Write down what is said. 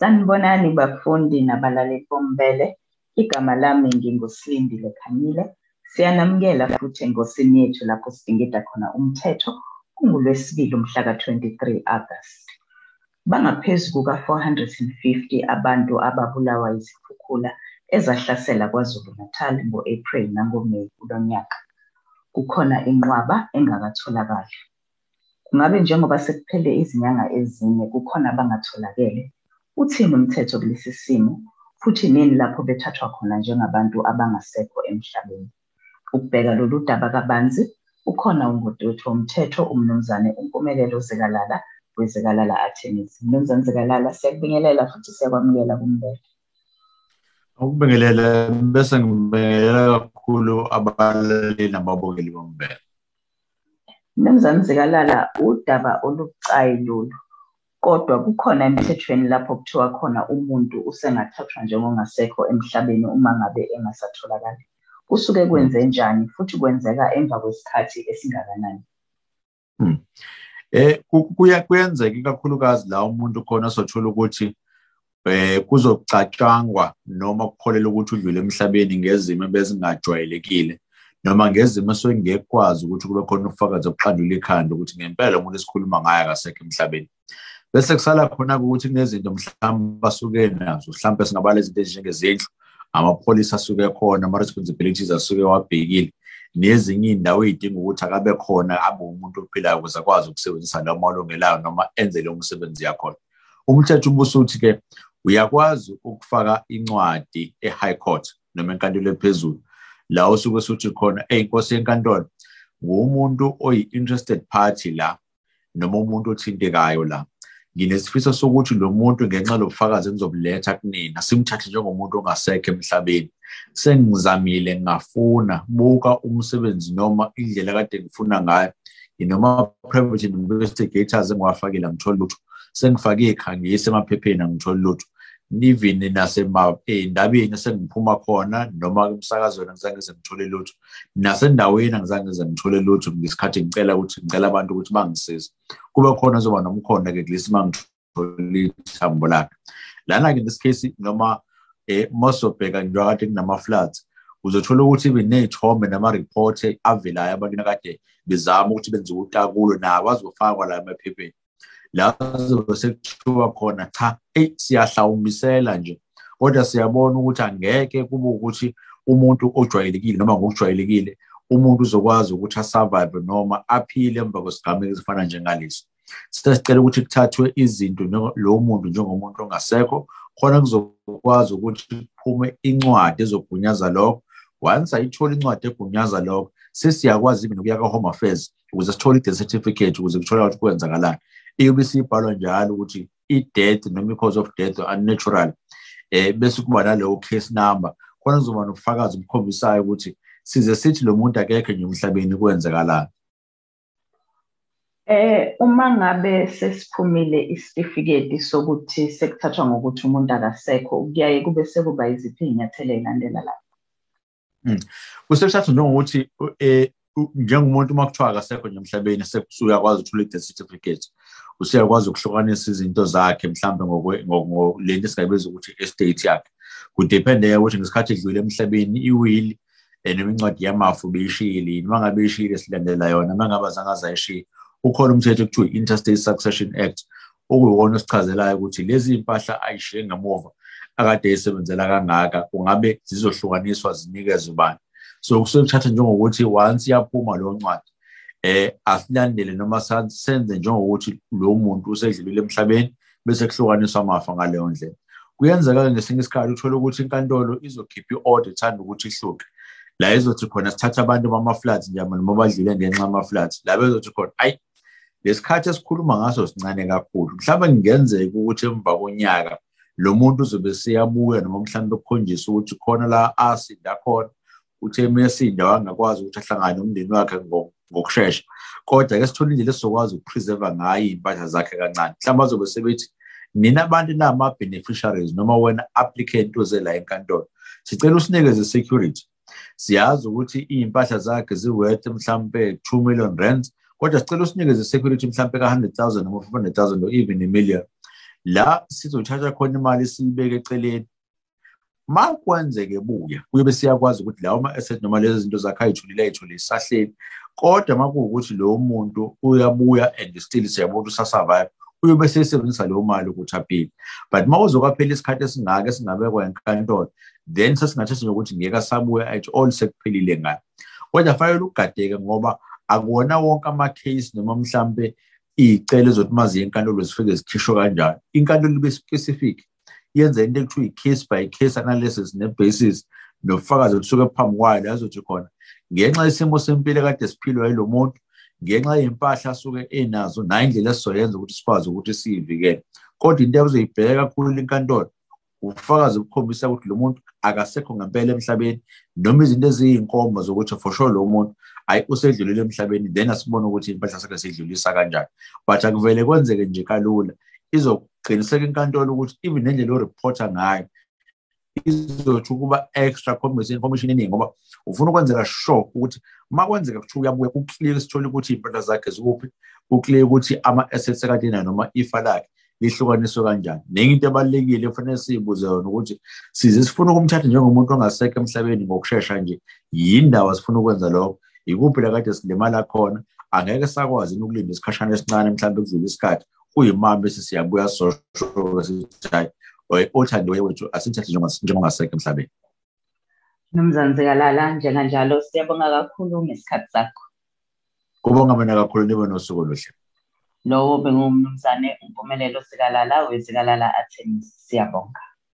Sanibonani bafundi nabalaleli bombele. Igama lami nginguSilindile Khanyile. Siyanamukela futhi engosini yethu lapho sidingida khona umthetho kungolwesibili umhla ka-23 Agasti. Bangaphezu kuka-450 abantu ababulawa yizikhukhula ezahlasela KwaZulu Natal ngo-April nangoMeyi kulo nyaka. Kukhona inqwaba engakatholakali. Kungabe njengoba sekuphele izinyanga ezine kukhona abangatholakele? Uthini umthetho kulesi simo futhi nini lapho bethathwa khona njengabantu abangasekho emhlabeni? Ukubheka lolu daba kabanzi ukhona ungoti wethu womthetho umnumzane uMpumelelo Zikalala weZikalala Attorneys. Mnumzane Zikalala siyakubingelela futhi siyakwamukela kumbele. Ukubingelela bese ngibingelela kakhulu abalaleli nababukeli bombele. Mnumzane Zikalala udaba olubucayi lolu kodwa kukhona emthethweni lapho kuthiwa khona umuntu usengathathwa njengongasekho emhlabeni uma ngabe engasatholakali. Kusuke kwenze njani futhi kwenzeka emva kwesikhathi esingakanani? Hmm. Eh kuya kuyenzeka ikakhulukazi la umuntu khona sothola ukuthi eh kuzocatshangwa noma kukholela ukuthi udlule emhlabeni ngezimo bezingajwayelekile noma ngezimo esengekwazi ukuthi kube khona ubufakazi obuqandula ikhanda ukuthi ngempela umuntu esikhuluma ngayo akasekho emhlabeni bese kusala khona-ke ukuthi kunezinto mhlawumbe basuke nazo mhlawumbe singabala izinto ezinjengezindlu amapholisa asuke khona ama-responsibilities asuke wabhekile. Nezinye iy'ndawo ey'dinga ukuthi akabe khona abe umuntu ophilayo ukuze akwazi ukusebenzisa lawo malungelayo noma enze leyo msebenzi yakhona. Umthetho ubusuthi-ke uyakwazi ukufaka incwadi e-high court noma enkantolo ephezulu la osuke suthi khona eyi inkosi yenkantolo ngumuntu oyi-interested party la noma umuntu othintekayo la nginesifiso sokuthi lo muntu ngenxa lobufakazi engizobuletha kunina simthathe njengomuntu ongasekho emhlabeni. Sengizamile ngafuna buka umsebenzi noma indlela kade ngifuna ngayo. Noma private investigators engiwafakile angitholi lutho. Sengifake ikhangisi emaphepheni angitholi lutho. Even nasey'ndabeni sengiphuma khona noma emsakazweni angizange ngize ngithole lutho. Nasendaweni angizange ngize ngithole lutho ngesikhathi ngicela ukuthi ngicela abantu ukuthi bangisize. Kube khona zoba nomkhonda-ke kulesi uma ngithole ithambo lakhe. Lana-ke this case noma um masizobheka njengoba kunama-floods uzothola ukuthi ibe ney'thombe nama-report avelayo abantwini kade bezama ukuthi benze utakulo nabo azofakwa la emaphepheni. La zobe sekuthiwa khona cha eyi siyahlawumbisela nje. Kodwa siyabona ukuthi angeke kube ukuthi umuntu ojwayelekile noma ngokujwayelekile umuntu uzokwazi ukuthi asurvive noma aphile emva kwesigameko esifana njengalesi sesicela ukuthi kuthathwe izinto lo muntu njengomuntu ongasekho. Khona kuzokwazi ukuthi kuphume incwadi ezogunyaza lokho. Once ayithola incwadi egunyaza lokho sesiyakwazi even ukuya ka-home affairs ukuze sithole i-death certificate ukuze kuthola ukuthi kwenzakalani? Iyobe isibhalwa njalo ukuthi i-death noma i-cause of death unnatural eh bese kuba naleyo case number. Khona kuzoba nobufakazi obukhombisayo ukuthi size sithi lo muntu akekho nje emhlabeni kwenzakalani. Eh uma ngabe sesiphumile isitifiketi sokuthi sekuthathwa ngokuthi umuntu akasekho kuyaye kube sekuba iziphi iy'nyathelo ey'landela lapho kusethatha njengokuthi eh njengomuntu uma kuthiwa akasekho nje emhlabeni usuyakwazi ukuthola i-death certificate. Usuyakwazi ukuhlukanisa izinto zakhe mhlawumbe ngolento esingayibiza ukuthi estate yakhe. Kudephende-ke ukuthi ngesikhathi edlule emhlabeni iwili noma incwadi yamafu beyishiyile yini. Uma ngabe ishiyile silandela yona uma ngabe azange azayishiya ukhona umthetho ekuthiwa i-interstate succession act okuyiwona osichazelayo ukuthi lezi mpahla ayishiye ngemuva akade eyisebenzela kangaka kungabe zizohlukaniswa zinikezwe ubani. So kusuke kuthatha njengokuthi once iyaphuma leyo ncwadi eh asilandele noma senze njengokuthi lo muntu usedlulile emhlabeni bese kuhlukaniswa amafa ngaleyo ndlela. Kuyenzeka ngesinye isikhathi uthole ukuthi inkantolo izokhipha i-order ethanda ukuthi ihluke. La izothi khona sithatha abantu bama-floods njalo noma badlule ngenxa yama-floods la bezothi khona ayi lesikhathi esikhuluma ngaso sincane kakhulu. Mhlawumbe kungenzeka ukuthi emva konyaka lo muntu uzobe siyabuya noma mhlawumbe kukhonjiswa ukuthi khona la asinda khona uthe mesinda wangakwazi ukuthi ahlangane nomndeni wakhe ngokushesha. Kodwa-ke sithole indlela esizokwazi ukupreserva ngayo iy'mpahla zakhe kancane. Mhlawumbe bazobe sebethi nina abantu nama-beneficiaries noma wena applicant oze la enkantolo. Sicela usinikeze security. Siyazi ukuthi iy'mpahla zakhe ziworth mhlawumbe two million rands kodwa sicela usinikeze security mhlawumbe ka-hundred thousand noma five hundred thousand or even a million. La sizothatha khona imali siyibeke eceleni. Ma kwenzeke buya kuyobe siyakwazi ukuthi lawo ma-asset noma lezi zinto zakhe ayithulile ayithole isahleli kodwa uma kuwukuthi lowo muntu uyabuya and still siyabona usasurvive uyobe sesebenzisa leyo mali ukuthi aphile. But uma uzokwaphela isikhathi esingaka esingabekwa enkantolo then sesingathathi nokuthi ngeke asabuya athi all sekuphelile ngayo kodwa fanele ugadeke ngoba akuwona wonke ama-case noma mhlampe iy'celo ezothi uma ziye enkantolo zifike zikhishwe kanjalo inkantolo ibe specific yenza into ekuthiwa i-case by case analysis ne-basis nobufakazi obusuke phambi kwayo la ezothi khona. Ngenxa yesimo sempilo kade siphilwa yilo muntu ngenxa yempahla asuke enazo nayo indlela esizoyenza ukuthi sikwazi ukuthi siyivikele. Kodwa into abazoyibheka kakhulu inkantolo ubufakazi obukhombisa ukuthi lo muntu akasekho ngempela emhlabeni noma izinto eziyinkomba zokuthi for sure lo muntu ayi usedlulile emhlabeni then asibone ukuthi impahla sakhe sidlulisa kanjani. But akuvele kwenzeke nje kalula. Izoqiniseka inkantolo ukuthi even nendlela oreporta ngayo izothi ukuba extra khombisa information eningi ngoba ufuna ukwenzela sure ukuthi uma kwenzeka kuthiwa uyabuya kuclear sithole ukuthi iy'mpahla zakhe zikuphi kuclear ukuthi ama-assets akade nayo noma ifa lakhe lihlukaniswe kanjani. Nenye into ebalulekile efanele siyibuze yona ukuthi size sifuna ukumthatha njengomuntu ongasekho emhlabeni ngokushesha nje yindawo sifuna ukwenza lokho? Ikuphi la kade silimala khona? Angeke sakwazi ukulinda isikhashana esincane mhlawumbe kudlula isikhathi. Kuyimama bese siyabuya sosho sithi hayi othandiweyo wethu asimthathe njengongasekho emhlabeni Mnumzane Zikalala njenganjalo siyabonga kakhulu ngesikhathi sakho. Kubonga mina kakhulu nibe nosuku oluhle. Lowo bengumnumzane uMpumelelo Zikalala wezikalala Attorneys. Siyabonga.